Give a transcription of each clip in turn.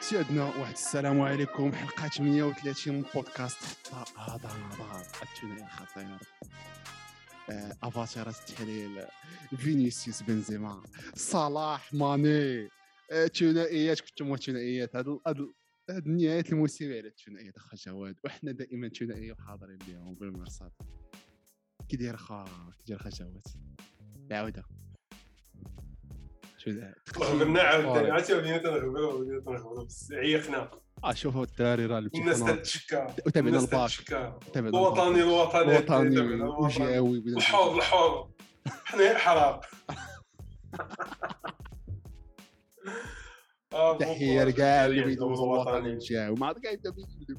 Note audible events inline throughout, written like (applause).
سيادنا واحد السلام عليكم. حلقة 38 من بودكاست هذا نظام الثنائي الخطير آه، افاتار التحليل. فينيسيوس بنزيما. صلاح ماني. آه، ثنائيات كنتم ثنائيات هاد هاد نهايه الموسم على الثنائيات اخا جواد وحنا دائما ثنائية وحاضرين اليوم بالمرصاد كي داير خا كي داير خا جواد العودة. شو ذا؟ غبنا عاوتاني عرفتي ولينا تنغبروا ولينا تنغبروا بس عيقنا. آه شوفوا الدراري راه الناس تتشكى وتابعنا تابعنا الوطني الوطني الوطني. وجهوي بلا- الحر الحر حنا آه، تحيه لكاع اللي بيدوزوا الوطني. مشاو ما عاد كاع يبدا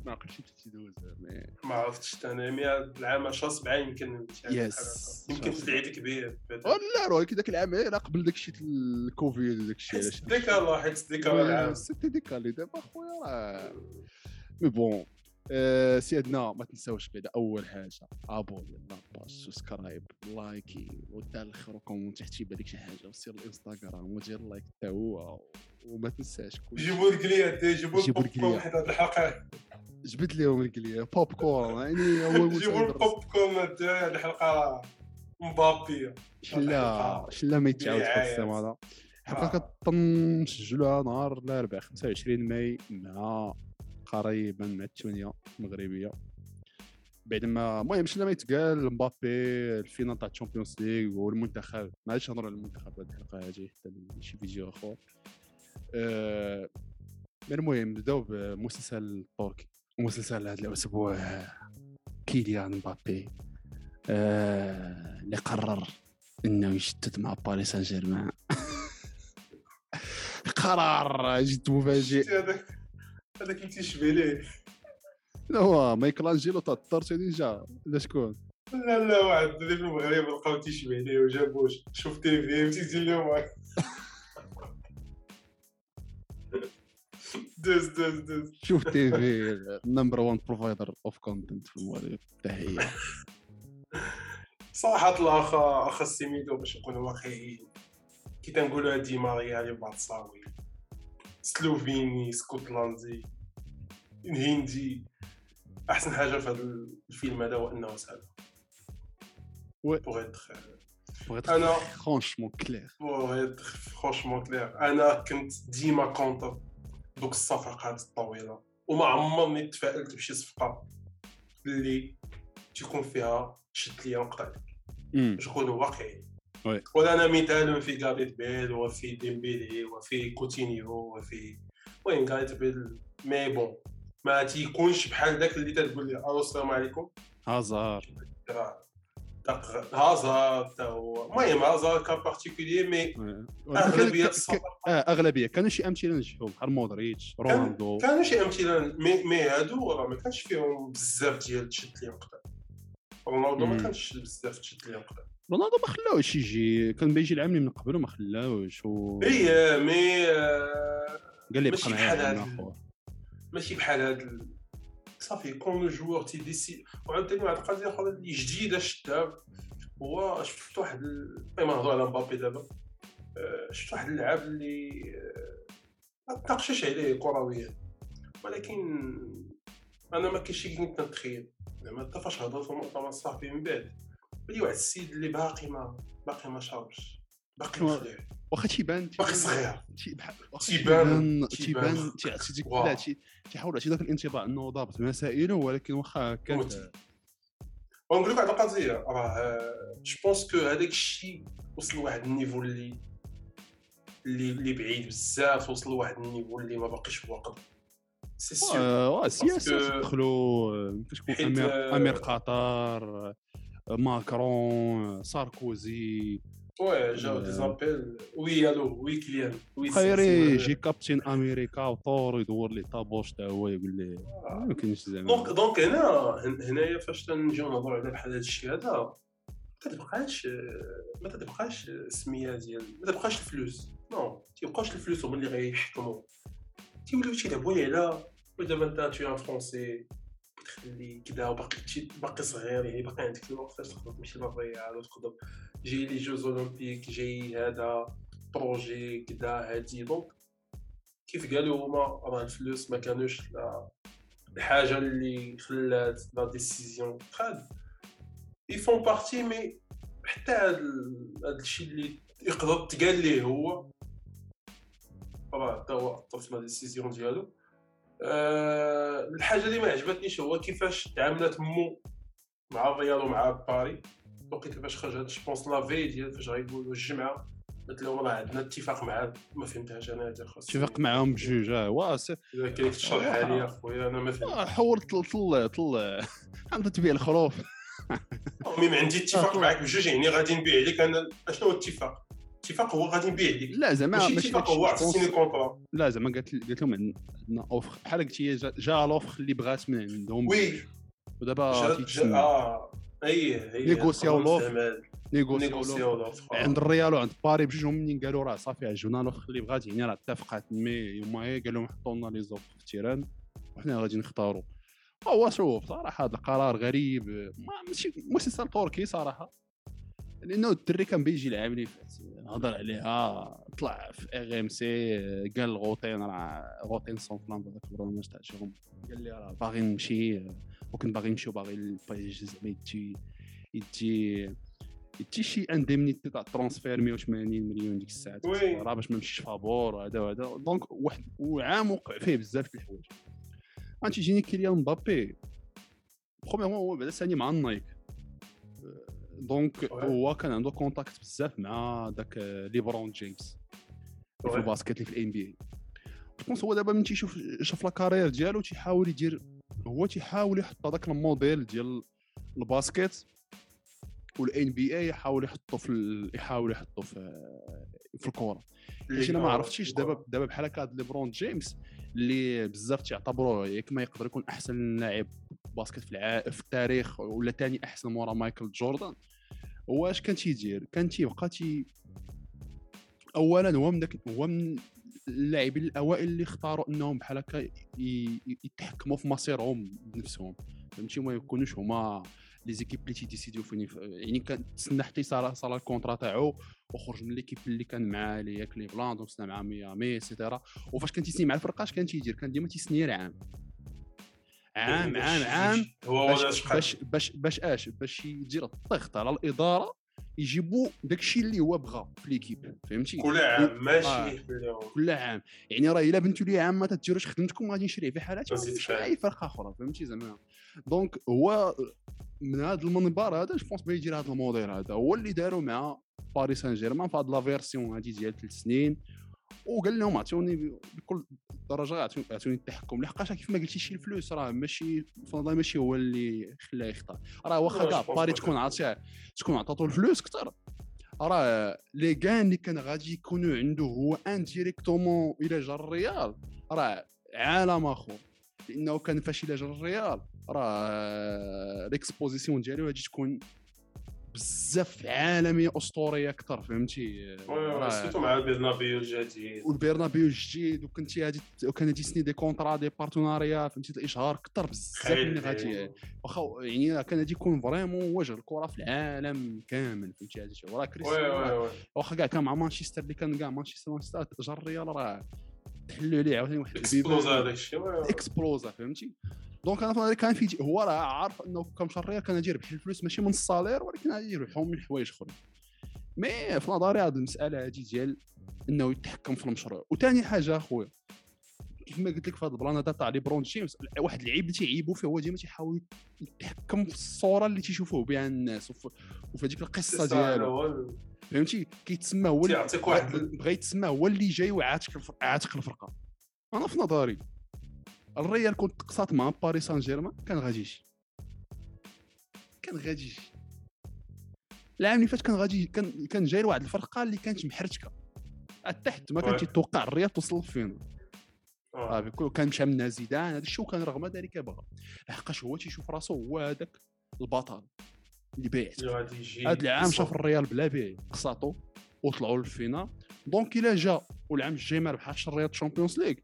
ما عرفتش كيفاش تيدوز مي- ما عرفتش أنا 100 العام 10 7 يمكن يس. يمكن في العيد كبير. ولا راه داك العام راه قبل داك الشيء الكوفيد وداك الشيء علاش؟ ديك الله حيت ديك العام. سيتي ديكالي دابا خويا راه. مي بون آه، سيادنا ما تنساوش بعدا أول حاجة ابوني لاباج سبسكرايب لايكي ودار الآخر وكومون تحت يبان لك شي حاجة وسير الإنستغرام ودير لايك حتى هو وما تنساش كل جيبوا الكليات جيبوا جيبوا الكليات. حيت هاد الحلقة جبد لهم الكلية بوب كورن يعني جيبوا ال pop corn الحلقة مبابيه شلا شلا ما يتعاود في برعاية. السيم هذا حلقه آه. كنسجلوها نهار الأربعاء 25 ماي مع قريبا مع الثمانية المغربيه بعد ما المهم شلا ما يتقال مبابي ال finale تاع ال Champions League والمنتخب ما عادش نهضروا على المنتخب هذه الحلقة هذه حتى شي فيديو آخر. أه المهم نبداو بمسلسل تركي. مسلسل هذا الأسبوع كيليان مبابي. آه، اللي قرر إنه يشتت مع باريس سان جيرمان. (laughs) قرار جد مفاجئ. هذاك اللي تيشبه ليه؟ لا هو مايكل انجيلو تاع الطرش déjà لا شكون؟ لا لا واحد اللي في المغرب لقاو تيشبه ليه وجابوش شوف تي في تيدير لهم. (laughs) دوز دوز دوز. شوف تي في نمبر 1 بروفايدر اوف كونتنت في المغرب. تحية. صراحة الأخ أخ السيميدو باش نكونوا واقعيين. كي تنقولوا دي ماريا لي باتساوي سلوفيني اسكتلندي هندي أحسن حاجة في هذا الفيلم هذا هو أنه سهل. Ouais. بوغ بغيت أنا فرونشمون كلير pour être franchement clair أنا كنت ديما contre دوك الصفقات الطويلة. وما عمرني تفائلت بشي صفقة اللي تيكون فيها شد ليا نقطع لك باش نكونوا واقعيين ولا مثال في غاريت بيل وفي ديمبيلي وفي كوتينيو وفي وين غاريت بيل mais bon ما تيكونش بحال داك اللي تتقول لي ألو السلام عليكم هازار هازار تا هو المهم هازار كان بارتيكولي مي اغلبيه آه. اغلبيه كانوا شي امثله نجحوا بحال مودريتش رونالدو. كانوا شي امثله مي مي هادو راه ما كانش فيهم بزاف ديال تشد لي نقطه رونالدو ما. كانش بزاف تشد لي نقطه رونالدو ما خلاوش يجي كان بيجي العام اللي من قبل وما خلاوش و... هي مي آه، قال لي بقى معايا ماشي بحال هاد صافي كون الجوار تيديسي وعاوتاني واحد القضية أخرى اللي جديده شفتها هو شفت واحد ال- المهم نهضروا على مبابي دابا. آه، شفت واحد اللعاب اللي آه، ما تناقشش عليه كرويا. ولكن أنا ما كاينش شي كنت نتخيل. زعما حتى فاش هضرت في المؤتمر الصحفي من بعد. واحد السيد اللي باقي ما باقي ما شاربش باقي هو- مخلع واخا تيبان باقي صغير. تيبان- تيبان تيبان. تيبان. تي- تي- واو. لا تي- تيحاول يعطي ذاك الانطباع انه ضابط مسائله ولكن واخا موتي. ونقول لك واحد القضية. راه جو بونس كو هذاك الشيء وصل لواحد النيفو اللي اللي اللي بعيد بزاف وصل لواحد النيفو اللي ما باقيش واقف سي واه السياسة تدخلوا كتكون امير آه، أمير قطر ماكرون ساركوزي وي جاو. دي زابيل وي ألو وي كليان وي خيري يجي كابتن أمريكا وطور يدور لي طابوش تا هو يقول لي. ما كاينش زعما دونك دونك هنا هن- هنايا فاش تنجيو نهضروا على بحال هذا الشيء هذا ما تتبقاش ما تتبقاش السميه ديال ما تبقاش الفلوس نو تيبقاوش الفلوس هما اللي غيحكموا تيوليو تيلعبوا لي على ودابا انت تي ان فرونسي تخلي كذا وباقي باقي صغير يعني باقي عندك الوقت فاش تقدر تمشي للريال وتقدر جاي les Jeux olympiques جاي هذا projet كذا هادي. donc كيف قالوا هما؟ راه الفلوس ما كانوش الحاجة اللي خلات la décision تخاد ils font partie mais حتى هذا الشيء اللي يقدر تقال ليه هو. راه حتى هو حط في la décision ديالو. أه الحاجة اللي ما عجبتنيش هو كيفاش تعاملات مو مع الريال ومع باري وقيت كيفاش خرج جو بونس لا في ديال فاش غيقولوا الجمعة قلت لهم راه عندنا اتفاق مع ما فهمتهاش أنا هذا خاص اتفاق معاهم بجوج آه إذا كاين تشرحها لي أخويا أنا ما فهمت حولت طل طل عند تبيع الخروف. المهم عندي اتفاق معك بجوج يعني غادي نبيع لك. أنا شنو هو الاتفاق؟ الاتفاق هو غادي نبيع لك لا زعما ماشي اتفاق هو عطيني كونطرا لا زعما قالت قالت لهم عندنا offre بحال قلت هي جا l'offre اللي بغات من عندهم. oui. ودابا آه اي اي négoci او l'offre négoci و عند الريال وعند باري بجوجهم منين قالوا راه صافي عجبنا l'offre اللي بغات يعني راه اتفقات mais هما هي قال لهم حطوا لنا les offres في ال terrain وحنا غادي نختاروا. هو شوف صراحة هذا القرار غريب. ما ماشي مسلسل تركي صراحة. لأنه الدري كان بيجي العام اللي فات. هضر عليها. طلع في RMC قال Rothen راه Rothen s'enflamme هذاك البرنامج تاع شغل قال لي راه باغي نمشي وكنت باغي نمشي وباغي ال PSG زعما يجي يجي يجي شي indemnité تاع transfert 180 مليون ديك الساعة. راه باش ما نمشيش فابور وهذا وهذا. donc واحد وعام وقع فيه بزاف الحوايج. غادي تجيني كيليان مبابي. premièrement هو بعدا ساني مع النايك donc هو كان عنده contact بزاف مع داك ليبرون جيمس في ال basket اللي في ال NBA je pense هو دابا من تيشوف شوف la carrière ديالو تيحاول يدير هو تيحاول يحط هذاك الموديل ديال ال basket وال NBA يحاول يحطه في يحاول يحطه في في الكره علاش أنا ما عرفتش دابا دابا بحال هكا ليبرون جيمس اللي بزاف تيعتبروه ياك ما يقدر يكون أحسن لاعب basket في, الع... في التاريخ ولا ثاني أحسن مورا مايكل جوردان. هو اش كان تيدير؟ كان تيبقى تي اولا هو من داك هو من اللاعبين الأوائل اللي اختاروا إنهم بحال هكا يتحكموا في مصيرهم بنفسهم. فهمتي؟ ما يكونوش هما les équipes اللي تي décid يو فين يعني كان تسنى حتى يصال صال ال contrat تاعو وخرج من l'équipe اللي كان معاه اللي هي كليفلاند وسنا مع ميامي et cetera وفاش كان تيسني مع الفرقة اش كان تيدير؟ كان ديما تيسني العام عام. عام عام باش باش باش باش اش؟ باش يدير الضغط على الإدارة يجيبوا داكشي اللي هو بغا في l'équipe فهمتي؟ كل عام ماشي آه. كل عام. يعني راه إلا بنتو لي عام ما تديروش خدمتكم غادي نشري في حالات اي فرقة أخرى فهمتي زعما؟ donc هو من هذا المنبر هذا je pense يدير هذا الموديل هذا هو اللي داروا مع باريس سان جيرمان في هذه la version هذه ديال ثلاث سنين. وقال لهم عطوني بكل درجة عطوني التحكم لحقاش كيف ما قلتي شي الفلوس راه ماشي فنظن ماشي هو اللي خلاه يختار راه واخا كاع باري تكون عاطيه تكون عطاتو الفلوس كثر راه لي كان اللي كان غادي يكونوا عنده هو indirectement إلى جا الريال. راه عالم آخر. لأنه كان فاش إلى جا الريال راه l'exposition ديالو غادي تكون بزاف عالميه أسطورية أكثر فهمتي؟ surtout مع البرنابيو الجديد. والبرنابيو الجديد وكنتي غادي وكان تسني des contrats de partenariat فهمتي؟ الاشهار أكثر بزاف من غادي واخا يعني كان غادي يكون vraiment وجه الكرة في العالم كامل فهمتي؟ هذا الشيء وراه كريستيانو واخا كاع كان مع مانشستر اللي كان كاع مانشستر مانشستر جا الريال راه تحلوا عليه عاوتاني واحد explosa هذاك الشيء. explosa فهمتي؟ donc أنا في كان في هو راه عارف إنه الريال كان يجي يربح الفلوس ماشي من ال salaire ولكن غادي يربحهم من حوايج أخرين. mais في نظري هذه المسألة هذه ديال إنه يتحكم في المشروع. وثاني حاجة أخويا كيف ما قلت لك في هذا ال plan هذا تاع ليبرون جيمس واحد العيب اللي تيعيبوا فيه هو ديما تيحاول يتحكم في الصورة اللي تيشوفوه بها الناس وفي هذيك القصة ديالو. فهمتي؟ كيتسمى هو بغى يتسمى هو اللي جاي وعاتق عاتق الفرقة. أنا في نظري الريال كون تقصات مع باريس سان جيرمان كان غادي يجي. كان غادي يجي. العام اللي فات كان غادي كان كان جاي لواحد الفرقة اللي كانت محرتكه التحت ما كانش يتوقع الريال توصل لل finale. آه. كان مشى منها زيدان هذا الشيء وكان رغم ذلك بغى لحقاش هو تيشوف راسو هو هذاك البطل اللي بايع هذا العام شاف الريال بلا بيه قسطو وطلعوا لل finale. donc إلا جا والعام الجاي ما ربحش الريال تشامبيونز ليغ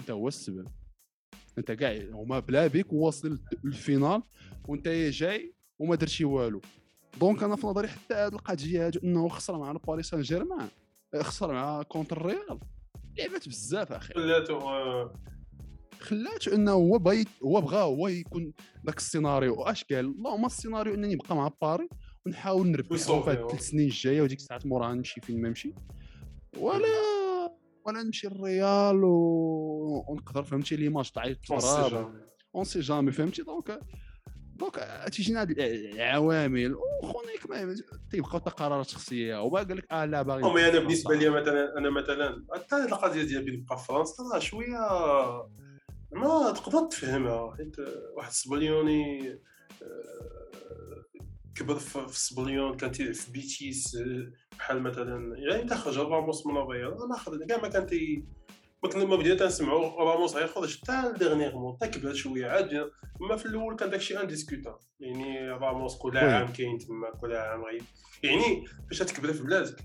انت هو السبب. انت كاع هما بلا بيك واصل للفينال وانت جاي وما درتي والو. donc أنا في نظري حتى هذه القضية هذه إنه خسر مع باريس سان جيرمان خسر مع contre الريال. لعبات بزاف أخي. خلاتو آه، خلاته إنه هو بغى هو بغى هو يكون ذاك السيناريو. اش قال؟ اللهم السيناريو إنني نبقى مع باري ونحاول نربحو في هاد هو. الثلاث سنين الجاية وديك الساعات موراها نمشي فين ما نمشي. ولا ولا نمشي للريال و... ونقدر فهمتي لي ماتش ضعيف on sait تضرب jamais. on sait jamais فهمتي؟ donc donc تيجينا هاد العوامل. وخونا ما تيبقاو حتى قرارات شخصية. وبا قال لك آه لا باغي المهم أنا بالنسبة لي مثلا أنا مثلا حتى هاد القضية ديال بين نبقى في فرنسا راه شوية ما تقدر تفهمها. حيت واحد السبليوني آه، كبر في سبليون كان تيلعب في بيتيس آه، بحال مثلا يعني أنت خرج راموس من الريال أنا خرج كاع ما كان تي ما كنا ما بدينا تنسمعوا راموس غيخرج حتى ل dernièrement حتى كبر شوية عاد أما في الأول كان داكشي indiscutable يعني راموس كل. عام كاين تما كل عام غيب يعني فاش تكبر في بلادك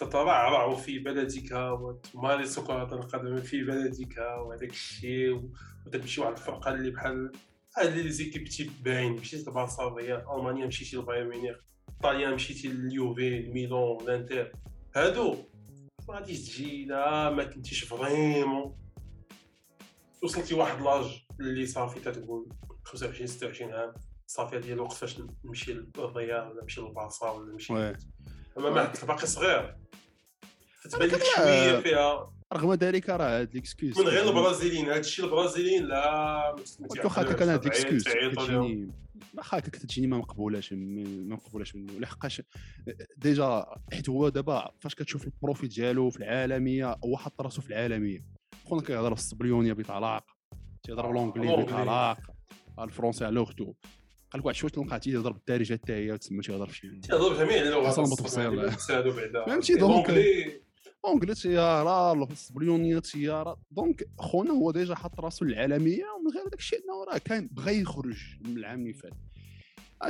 وتترعرع في بلدك وتمارس كرة القدم في بلدك وهذاك الشيء وتمشي واحد الفرقة اللي بحال هاد les équipes types باين مشيتي لبارسا ألمانيا مشيتي لبايرن ميونخ إيطاليا مشيتي لليوفي الميلان الانتر هادو ما غاديش تجي لا ما كنتيش vraiment. وصلتي واحد l'âge اللي صافي تتقول 25 26 عام صافي ديال الوقت فاش نمشي للريال ولا نمشي للبارسا ولا نمشي. أما ما باقي صغير تتبان لك شوية فيها رغم ذلك راه هاد l'excuse من غير البرازيليين. هذا الشيء البرازيليين لا واخا كان هاد l'excuse كتجيني واخا هكا كتجيني ما مقبولاش ما مقبولاش منه. لحقاش déjà حيت هو دابا فاش كتشوف ال profil ديالو في العالمية هو حط راسو في العالمية. خونا كيهضر بالسبليونيه بطلاق تيهضر ب l'anglais l'anglais. بطلاق ال français على اختو قال لك واحد شوية تلقى تيهضر بالدارجة حتى هي وتسمى تيهضر في شي تيهضر بجميع اللغات. حسن (laughs) بعدا. فهمتي، donc- تياره السبليونيه تياره donc خونا هو déjà حط راسو للعالمية ومن غير داك الشيء إنه راه كان بغى يخرج من العام اللي فات.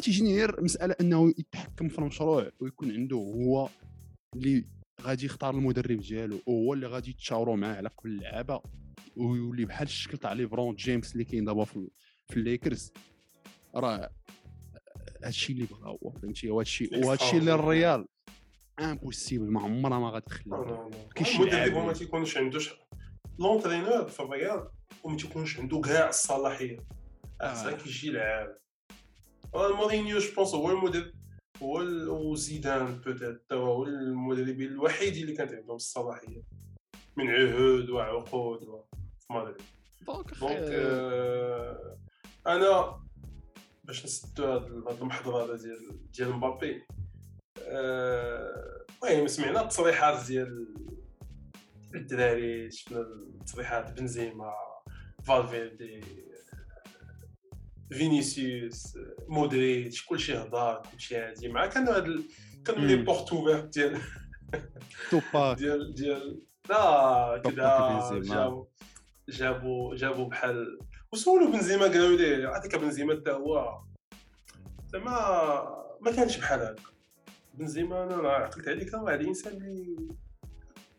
تيجيني غير مسألة إنه يتحكم في المشروع ويكون عنده هو اللي غادي يختار المدرب ديالو وهو اللي غادي يتشاوروا معاه على كل لعبه ويولي بحال الشكل تاع ليبرون جيمس اللي كاين دابا في في الليكرز. راه هادشي اللي بغا هو فهمتي؟ وهادشي وهادشي اللي الريال impossible ما عمرها ما غتخلى كاينش المدرب. وما تيكونش عندوش l'entraîneur في الريال وما تيكونش عنده كاع الصلاحيه آه. كيجي لعاب مورينيو je pense هو المدرب هو وزيدان peut-être هو المدربين الوحيدين اللي كانت عندهم الصلاحيه من عهود وعقود في مدريد donc آه، أنا باش نسدو هاد هاد المحضر هذا ديال ديال مبابي المهم سمعنا التصريحات ديال الدراري شفنا التصريحات بنزيما فالفيردي فينيسيوس مودريتش كلشي هضر كلشي هادي مع كانوا هاد كانوا les. portes ouvertes ديال توباك ديال ديال لا بنزيما. جابوا جابوا جابوا بحال وسولوا بنزيما قالوا ليه عطيك بنزيما حتى هو زعما ما كانش بحال هكا بنزيما أنا عقلت عليك راه واحد الإنسان اللي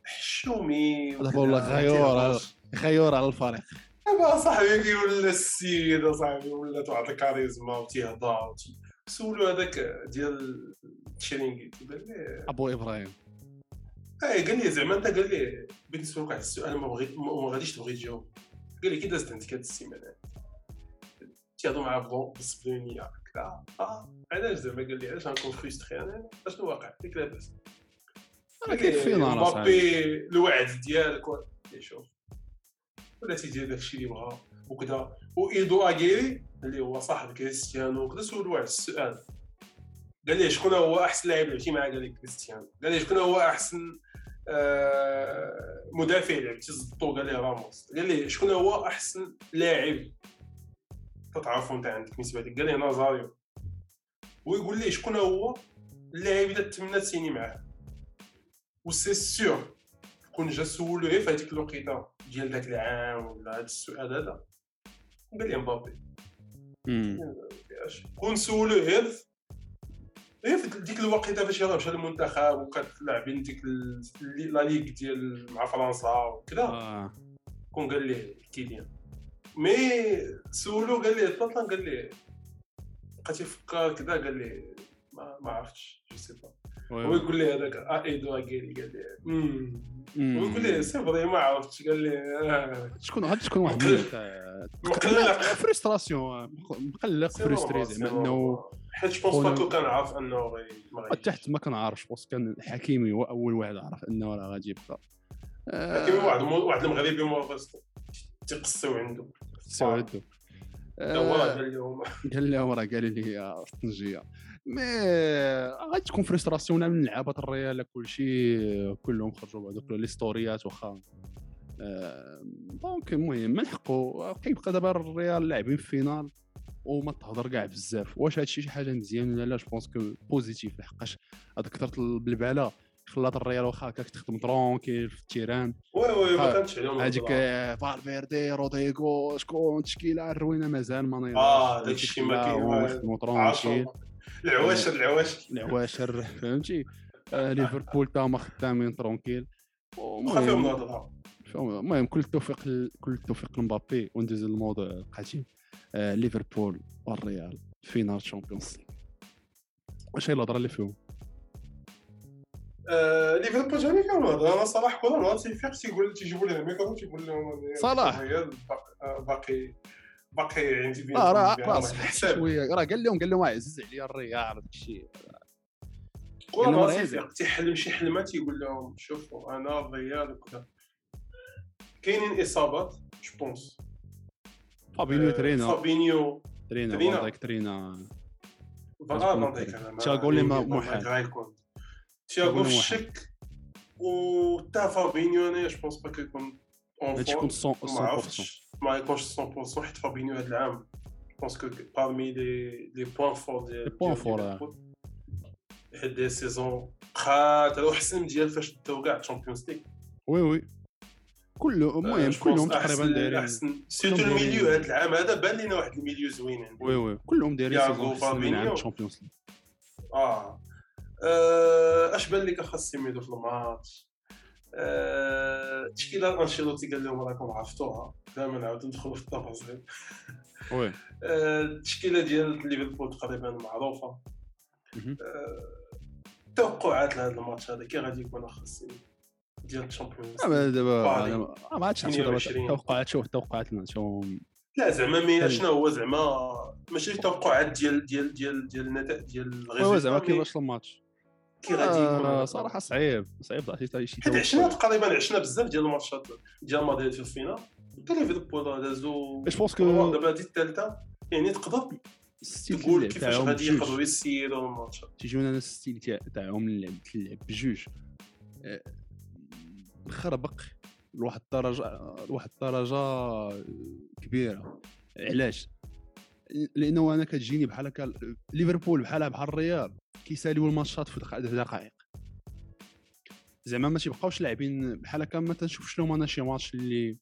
حشومي دابا والله غيور غيور على الفريق. دابا صاحبي كيولى السيد صاحبي ولات واحد الكاريزما وتيهضر وتي- سولوا هذاك ديال التشيرينغيتو قال ليه أبو إبراهيم. اي قال لي زعما أنت قال لي بغيت نسولك واحد السؤال ما بغيت ما غاديش تبغي تجاوب. قال لي كي دازت عندك هاد السيمانه تيهضروا مع بلون بالسبلونيه هكذا آه علاش زعما قال لي علاش غنكون frustré أنا؟ أشنو واقع فيك لاباس. كاين فينا راه صاحبي؟ مبابي الوعد ديالك شوف. ولا تيدير داكشي اللي بغا. وكذا وإيدو أغيري اللي هو صاحب كريستيانو. وكذا سولو واحد السؤال. قال لي شكون هو أحسن لاعب لعبتي معاه قال لي كريستيانو؟ قال لي شكون هو أحسن آه، مدافع لعبتي زدتو قال لي راموس. قال لي شكون هو أحسن لاعب تتعرفوا انت عندك بالنسبة لك قال لي نازاريو ويقول لي شكون هو اللاعب اللي تتمنى تسيني معاه. و c'est sûr كون جا سولو غير في هذيك الوقيتة ديال ذاك العام ولا هذا السؤال هذا قال لي مبابي. كون سولو غير غير في ديك الوقيتة فاش يلعب مشى للمنتخب وكتلعبين ديك ال- la ligue ديال مع فرنسا وكذا. آه. كون قال لي كيليان مي سولو قال لي طلطان قال لي بقى تيفكر كذا قال لي ما, ما عرفتش je sais pas. هو يقول لي هذاك إيدو قال قال لي ويقول لي c'est vrai ما عرفتش قال لي آه. شكون هاد شكون واحد؟ مقلق. frustration مقلق. frustré زعما انه حيت je pense que كان عارف أنه تحت ما كنعرفش parce que حكيمي هو أول واحد عرف أنه راه غادي يبقى. حكيمي واحد واحد المغربي موافق تيقصيو عنده تيقصيو عنده هو راه قال لهم (laughs) قال لهم راه قال لي الطنجية. mais غادي تكون frustration من لعابة الريال كلشي كلهم خرجوا بعض les story ات واخا. donc المهم من حقه كيبقى دابا الريال لاعبين في finale وما تهضر كاع بزاف. واش هادشي شي حاجة مزيان ولا لا je pense que positif لحقاش هاد كثرت البلباله خلات الريال واخا هكاك تخدم tranquille في ال terrain oui oui ما كانتش عليهم هذيك فالفيردي رودريغو شكون تشكيله الروينة مازال ما آه داك الشيء ما كاين tranquille العواشر العواشر. العواشر فهمتي؟ آه ليفربول تا هما خدامين tranquille المهم كل التوفيق كل التوفيق لمبابي وندوز للموضوع القديم. آه ليفربول والريال finale Champions League. واش هي الهضرة اللي فيهم؟ آه ليفربول جاني فيهم الهضره أنا صلاح كل نهار تيفيق تيقول تيجيبوا ليه الميكرو تيقول لهم صلاح. باقي باقي عندي بين آه راه راه شوية. راه قال لهم قال لهم عزيز عليا الريال داك الشيء. كل نهار تيفيق تيحلم شي حلمه تيقول لهم شوفوا أنا الريال وكذا. كاينين إصابات je pense فابينيو ترينا فابينيو ترينا. فان دايك ترينا فان دايك ما- محال. تياغو في محال. الشك و تا فابينيو أنا je pense pas كيكون اون هادشي يكون 100% ما عرفتش ما يكونش 100% حيت فابينيو هذا العام جو بونس كو بارمي لي لي بوان فور ديال لي بوان ديال فور، ليفربول. حيت دي سيزون قاتل وحسن ديال فاش داو كاع الشامبيونز ليغ وي وي كل المهم كلهم تقريبا دايرين احسن سيرتو كلهم دايرين- الميليو هذا العام هذا بان لينا واحد الميليو زوين عنده وي وي كلهم دايرين ياغو سيزون حسن من عام فابينيو. الشامبيونز ليغ آه آه، اش بان لك خاص يميدو في الماتش؟ آه، تشكيلة أنشيلوتي قال لهم راكم عرفتوها. دائما نعاودو ندخلوا في التفاصيل oui. آه، التشكيله ديال ليفربول تقريبا معروفة. آه، التوقعات لهذا الماتش هذا. كي غادي يكون خاص ديال ال Champions آه، دابا ما- عادش نحسب دابا 28. التوقعات شوف التوقعات لا زعما. شنو هو؟ زعما ماشي توقعات ديال ديال ديال ديال النتائج ديال زعما كيفاش الماتش؟ كي غادي يكون آه، صراحة صعيب صعيب تعطي شي حيت. عشنا تقريبا عشنا بزاف ديال الماتشات ديال مدريد في ال finale. حتى ليفربول دازو je pense que دابا هادي الثالثه يعني تقدر تقول كيفاش غادي. يقدروا يسيروا الماتش. تيجيونا أنا ال style تاع- تاعهم اللعب تلعب بجوج. آه، مخربق لواحد الدرجه لواحد الدرجة كبيرة. علاش؟ لأنه أنا كتجيني بحال هكا ليفربول بحالها بحال الريال كيساليو الماتشات في دق- في دقائق زعما ما تيبقاوش لاعبين بحال هكا ما تنشوفش لهم أنا شي ماتش اللي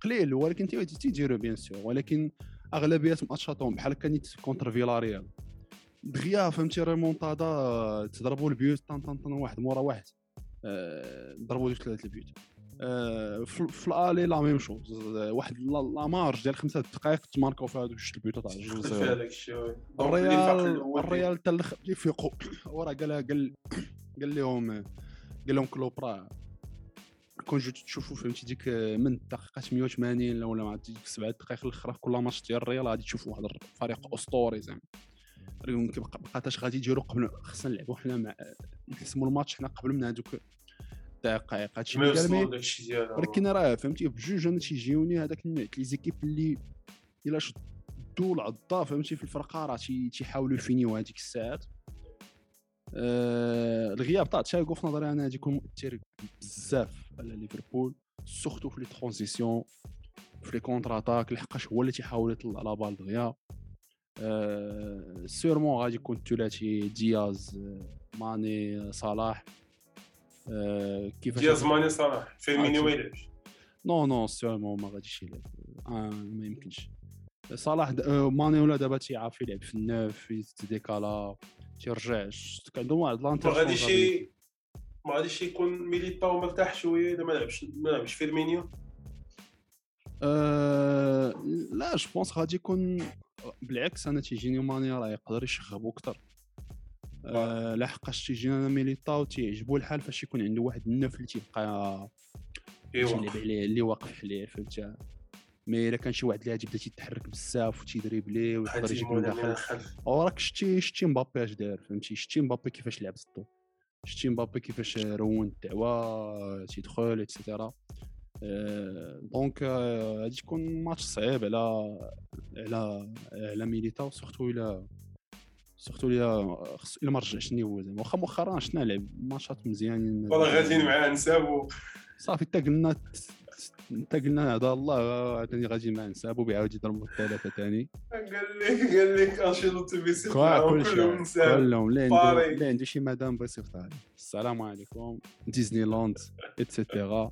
قليل ولكن تي- تيديروا bien sûr. ولكن أغلبية ماتشاتهم بحال هكا نيت contre فيلاريال. دغيا فهمتي ريمونتادا تضربوا البيوت طن طن طن واحد مورا واحد. آه، ضربوا ديك ثلاثة البيوت. في في ال aller la même chose واحد la marge ديال خمسة دقائق تماركاو في هذوك جوج البيوت تاع جوج في zéro هذاك الشيء oui. donc الريال الريال حتى الأخر يفيقوا وراه قال قال قال لهم قال لهم كلوب راه كون جيتو تشوفوا فهمتي ديك من الدقيقه 180 ولا ما ديك سبعة دقائق الأخرى في كل ماتش ديال الريال غادي تشوفوا واحد الفريق اسطوري زعما. يمكن بقاتاش غادي يديروا قبل خصنا نلعبوا حنا مع نحسموا الماتش حنا قبل من هذوك الدقائق هادشي اللي قال mais ولكن راه فهمتي بجوج أنا تيجيوني هذاك النوع les équipes اللي إلا شدوا العضه فهمتي في الفرقة راه تي- تيحاولوا يفينيو هذيك الساعات. آه الغياب تاع تياغو في نظري أنا غادي يكون مؤثر بزاف على ليفربول surtout في les transitions في les contre-attaques لحقاش هو اللي تيحاول يطلع la balle دغيا آه سيرمون غادي يكون الثلاثي دياز ماني صلاح. كيفاش ماني صلاح فيرمينيو ما يلعبش نو نو سيرمون ما غاديش يلعب ما يمكنش صلاح ماني ولا دابا تيعرف يلعب في النوف يتديكالا تيرجع عندهم واحد ما لانتر غاديش ي- ما غاديش يكون ميليتاو مرتاح شوية الا ما لعبش ما لعبش فيرمينيو آه لا je pense غادي يكون بالعكس أنا تيجيني ماني راه يقدر يشغبو أكثر آه لحقاش تيجينا ميليتاو تيعجبو الحال فاش يكون عنده واحد ال neuf اللي تيبقى اللي عليه اللي واقف عليه فهمت؟ mais إلا كان شي واحد اللي تيبدا تيتحرك بزاف وتيدريبلي ويقدر يجيب من داخل. وراك شتي شتي مبابي اش دار فهمتي؟ شتي مبابي كيفاش لعب ضدو شتي مبابي كيفاش رون الدعوه تيدخل et cetera آه، donc آه، غادي تكون ماتش صعيب على على على ميليتاو surtout إلى surtout خص- إلى ما رجعش niveau زعما. واخا مؤخرا شفنا لعب ماتشات مزيانين. والله غاديين معاه نسابو صافي حتى قلنا حتى قلنا هذا الله عاوتاني غادي مع نسابو بيعاود يضربوا الثلاثة ثاني قال لك قال لك أنشيلوتي شيء كلهم نساب كلهم. اللي عنده شي مدام عليه السلام عليكم. ديزني لاند اتسيتيرا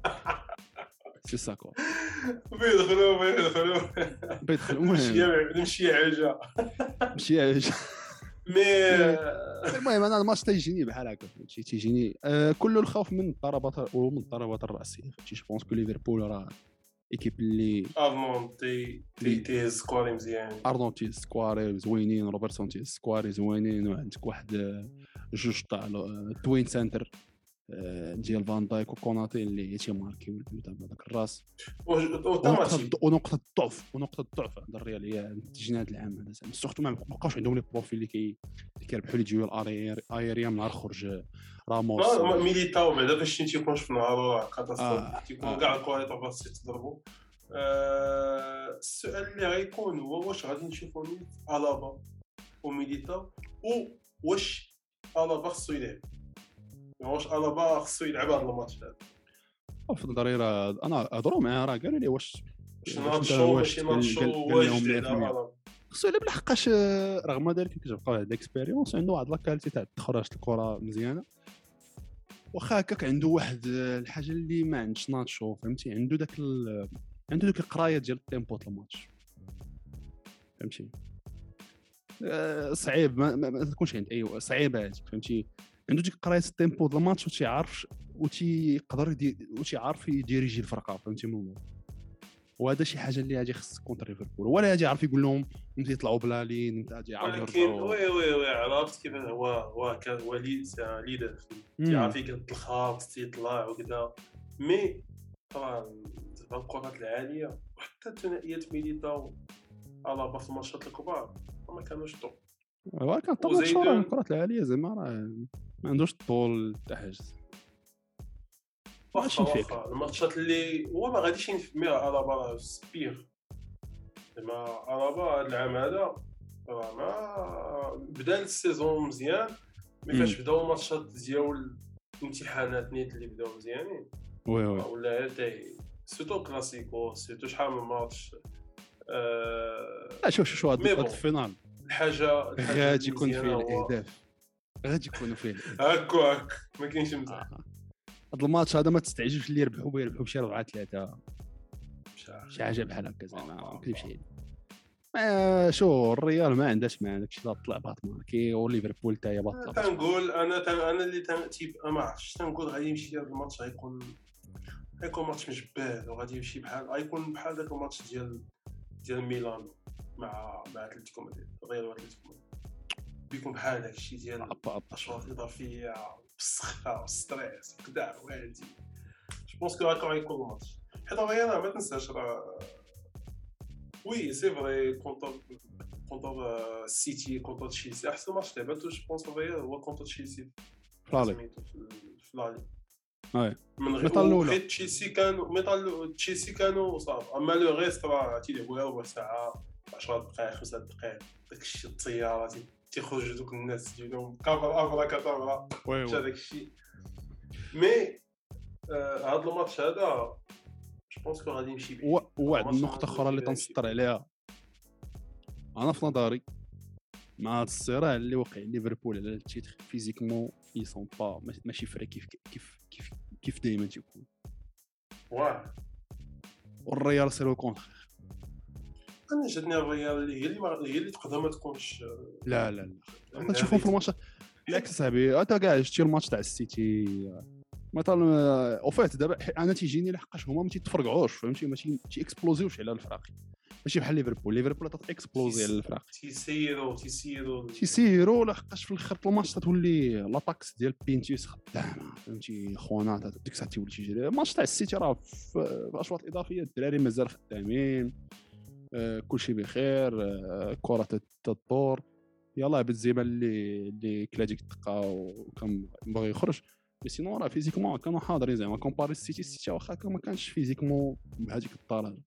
سي سا كوا بيدخلوا بيدخلوا. بيدخل المهم. نمشي نمشي عجا ماشي مي (laughs) المهم أنا الماتش تيجيني بحال هكا فهمتي؟ تيجيني آه كل الخوف من الضربات ومن الضربات الرأسية فهمتي؟ جو بونس كو ليفربول راه ايكيب اللي افمون تي تي سكوري مزيان. اردون تي سكواري زوينين روبرتسون تي سكواري زوينين وعندك واحد آه، جوج تاع توين سنتر ديال فان دايك وكوناتي اللي تيماركيو البيوت بهذاك الراس. ونقطة الضعف ونقطة الضعف عند الريال هي التجنيد هذا العام هذا زعما. سورتو ما بقاوش عندهم لي بروفيل اللي كي اللي كيربحوا لي ديول ايريا من نهار خرج راموس. ميليتاو بعدا فاش تيكون في نهارو آه، كاتاستروف تيكون آه. كاع الكواليت باس تضربوا آه، السؤال اللي غيكون هو واش غادي نشوفوا ألابا وميليتاو واش ألابا خصو يلعب؟ واش الابا خصو يلعب هذا الماتش هذا؟ في نظري راه أنا هضروا معاه راه قالوا لي واش باش واش نهار انت الشو واش ماشي نهار قال- الشو قال- قال واجد لهم على 100%. الابا خصو يلعب لحقاش رغم ذلك كتبقى واحد ال expérience عنده واحد la qualité تاع تخرج الكرة مزيانة. واخا هكاك عنده واحد الحاجة اللي ما عندش ناتشو فهمتي؟ عنده داك ال- عنده ديك القراية ديال ال tempo ديال الماتش. فهمتي؟ آه، صعيب ما, ما, ما تكونش عند اي صعيب هذيك فهمتي؟ عنده ديك قراية ال tempo ديال الماتش و تيعرف و تيقدر يدير و تيعرف يديريجي الفرقة فهمتي من اللور وهذا شي حاجة اللي غادي خص contre ليفربول. ولا غادي يعرف يقول لهم انت يطلعوا بلا لين انت غادي يعرف ولكن وي وي وي عرفت كيف هو هو كان هو ليد leader. تيعرف يقد الخط تيطلع وكذا. mais طبعا زعما الكرات العالية وحتى الثنائيات ميليتاو الابا في الماتشات الكبار ما كانوش top ولكن طبعا وزيدون- شهور الكرات العالية زعما راه ما عندوش الطول تاع حاجة واخا ماشي فيك. واخا. الماتشات اللي هو ما غاديش ينفمي الابا سبير زعما الابا هذا العام هذا راه ما بدأ ال saison مزيان mais فاش. بداو الماتشات ديال الامتحانات نيت اللي بداو مزيانين. oui oui. ولا تاي surtout كلاسيكو surtout شحال من ماتش آه، شوف شوف شوف هاد. ال finale الحاجة غادي يكون فيه الإهداف. غادي يكونوا فيه. الاهداف هاك ما كاينش مزيان آه. هاد الماتش هذا ما تستعجلش اللي يربحوا يربحوا بشي 4 3 شي حاجة بحال هكا زعما ما نكذبش عليك شو الريال ما عندهاش مع داكشي لا طلع باط ماركي وليفربول حتى هي باش تنقول أنا تن... أنا اللي تن... تيب ما عرفتش. تنقول غادي يمشي هذا الماتش غيكون غيكون ماتش مجبال وغادي يمشي بحال غيكون بحال ذاك الماتش ديال ديال ميلان مع مع أتلتيكو مدريد الريال واتلتيكو مدريد. بيكون بحال داك الشيء ديال. أشواط إضافية والسخفه والستريس وكذا وهادي. جو بونس كو هكا غيكون الماتش حيت راه ما تنساش راه وي سي فري كونتر كونتر السيتي كونتر تشيلسي احسن ماتش لعبته جو بونس هو كونتر تشيلسي فلالي سميتو في في لالي وي من ميطال الأولى. حيت تشيلسي كانوا ميطال تشيلسي كانوا صافي اما لو ريست راه تيلعبوا غير ربع ساعه 10 دقائق 5 دقائق داك الشيء الطياره تيخرجوا دوك الناس ديالهم كاميرا افرا مشى وي داك الشيء mais هاد الماتش هذا je pense que غادي يمشي و- وواحد النقطة أخرى اللي تنسطر عليها. أنا في نظري مع الصراع اللي وقع ليفربول على ال titre physiquement ils sont pas ماشي frais كيف كيف كيف كيف دايما تيكون. واه والريال c'est le contraire أنا جاتني الريال اللي هي اللي هي اللي تقدر ما تكونش آه، لا لا. لا تشوفهم في. الماتش بالعكس صاحبي؟ انت كاع شتي الماتش تاع السيتي مثلا أو فات دابا أنا تيجيني لحقاش هما ما تيتفرقعوش فهمتي؟ ما تيكسبلوزيوش على الفراق ماشي بحال ليفربول ليفربول تاكسبلوزي على الفراق تيسيروا تيسيروا تيسيروا لحقاش في الآخر الماتش تتولي لاتاكس ديال بينتيوس خدامة فهمتي؟ خوانات ديك الساعة تيولي تيجري الماتش تاع السيتي راه في الاشواط الإضافية الدراري مازال خدامين. آه كلشي بخير آه كرة تدور يلاه بنزيما اللي اللي كلا ديك الدقه وكان باغي يخرج. mais sinon راه physiquement كانوا حاضرين زعما. comparé السيتي السيتي واخا ما كانش physiquement بهذيك الدرجه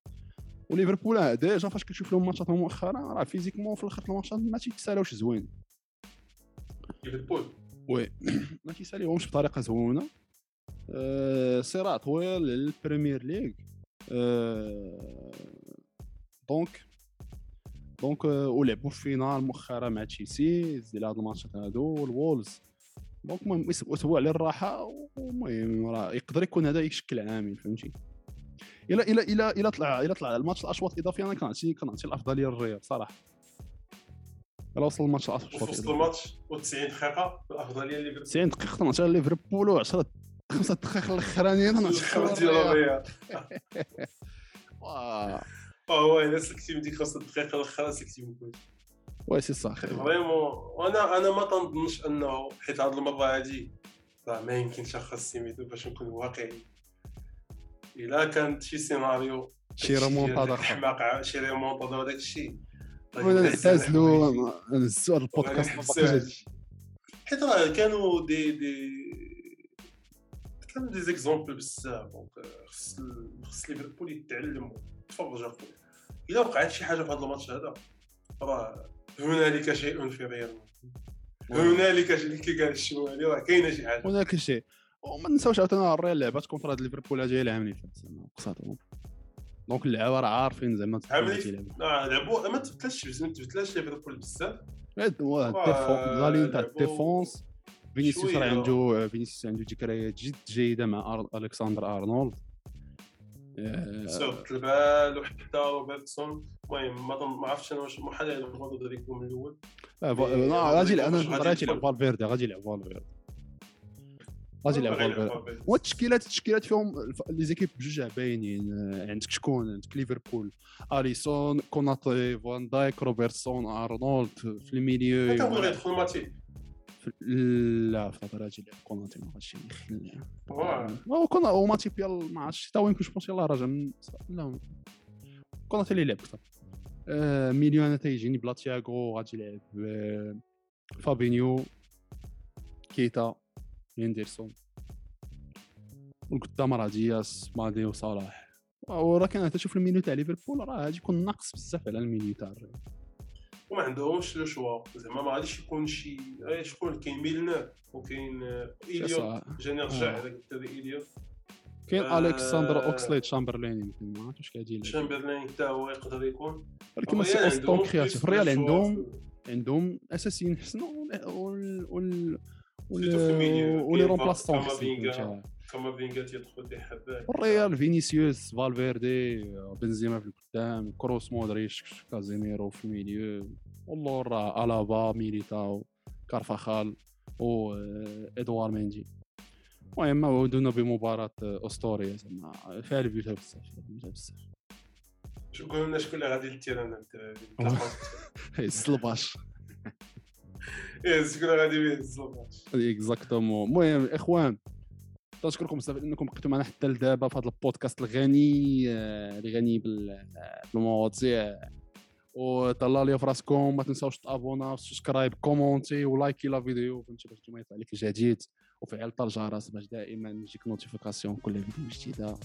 وليفربول déjà فاش كتشوف لهم ماتشات مؤخرا راه physiquement في الأخر الماتشات ما تيتسالاوش زوين. ليفربول. وي (clears throat) ما تيساليهمش بطريقة زوينة. أه صراع طويل للبريمير ليغ. أه donc donc ولعبوا في finale مؤخرا مع تشيلسي ديال هاد الماتشات هادو الوولز donc المهم أسبوع على الراحه المهم راه يقدر يكون هذا يشكل عامل فهمتي إلى إلى إلى إلى طلع إلى طلع الماتش الاشواط الاضافي أنا كنعطي كنعطي الافضليه للريال صراحة إلى وصل الماتش الاشواط وسط الماتش و90 دقيقه الافضليه ليفربول 90 دقيقه كنعطيها ليفربول و10 خمسة دقائق الاخرانيين نعطيها للريال هو الا سلكتي ديك خمسة دقائق الاخرى سلكتي كلشي oui c'est صح vraiment وأنا أنا ما تنظنش انه حيت هاد المره هادي راه ما يمكنش اخا سيميدو باش نكون واقعي الا كانت شي سيناريو شي ريمونتادا حماق شي ريمونتادا وداك الشيء نعتزلوا نزلوا هذا البودكاست حيت راه كانوا des des كانوا des exemples بزاف donc خص خص ليفربول يتعلم تفرج اخويا الا وقعت شي حاجة في هذا الماتش هذا راه هنالك شيء في ريال هنالك شيء كي قال الشمالي راه كاينة شي حاجة. هناك شيء. وما نساوش عاوتاني الريال لعبات contre هاد ليفربول هادي العام اللي فات زعما قصاتهم دونك اللعابة راه عارفين زعما آه لعبوا ما تبدلش ما تبدلش ليفربول بزاف. غاليين تاع ال défense. فينيسيوس راه عنده فينيسيوس عنده ذكريات جد جيدة مع ألكسندر أرنولد. سوف البال وحتى روبرتسون المهم ما عرفتش أنا واش محال يلعبوا ضد من الأول؟ غادي أنا غادي يلعب فالفيردي غادي يلعب فالفيردي غادي يلعب فالفيردي والتشكيلات التشكيلات فيهم les équipes بجوج باينين عندك شكون؟ عندك ليفربول اليسون كوناتي فان دايك روبرتسون أرنولد في ال milieu. كنقول يدخل ماتيب. لا في هادي لعب كوناتي ما غاديش يدخل كون هو ماتي بيال ما عرفتش حتى وين كنت بونس يلاه راجع من لا. كوناتي اللي لعب أكثر. آه ميليو أنا تيجيني بلا تياغو غادي يلعب آه فابينيو كيتا هندرسون والقدام راه دياس مادي وصلاح. ولكن تشوف المينيو تاع ليفربول راه غادي يكون ناقص بزاف على المينيو تاع الريال. وما عندهمش le choix. زعما ما غاديش يكون شي شكون كاين ميلنر وكاين ايليوت جاني رجع هذاك الدري ايليوت كاين الكسندر اوكسليد شامبرلين يمكن ما عرفتش كاين شامبرلين حتى هو يقدر يكون. ولكن ما سي ستون créatif. الريال عندهم عندهم أساسيين حسنوا وال وال و les remplaçants كامافينغا تيدخل دي حبات الريال فينيسيوس فالفيردي بنزيما في القدام كروس مودريتش كازيميرو في ال milieu والله راه ألابا ميليتاو كارفاخال و إدوار ميندي. المهم ودونا بمباراة أسطورية زعما. فيها البيوتا بزاف بزاف. شكون لنا شكون اللي غادي لل terrain الصلباش (laughs) (laughs) شكون غادي يهز الصلباش exactement المهم الاخوان تنشكركم بزاف انكم بقيتوا معنا حتى لدابا في هذا البودكاست الغني اللي غني بالمواضيع وطلعوا لي في راسكم ما تنساوش تابونا subscribe commentez و likez la vidéo. باش ما يطلع لك جديد. وفعل الجرس باش دائما يجيك notification كل فيديو جديدة.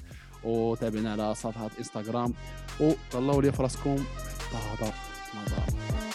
وتابعنا على صفحات إنستغرام. وطلعوا لي في راسكم. حتى هذا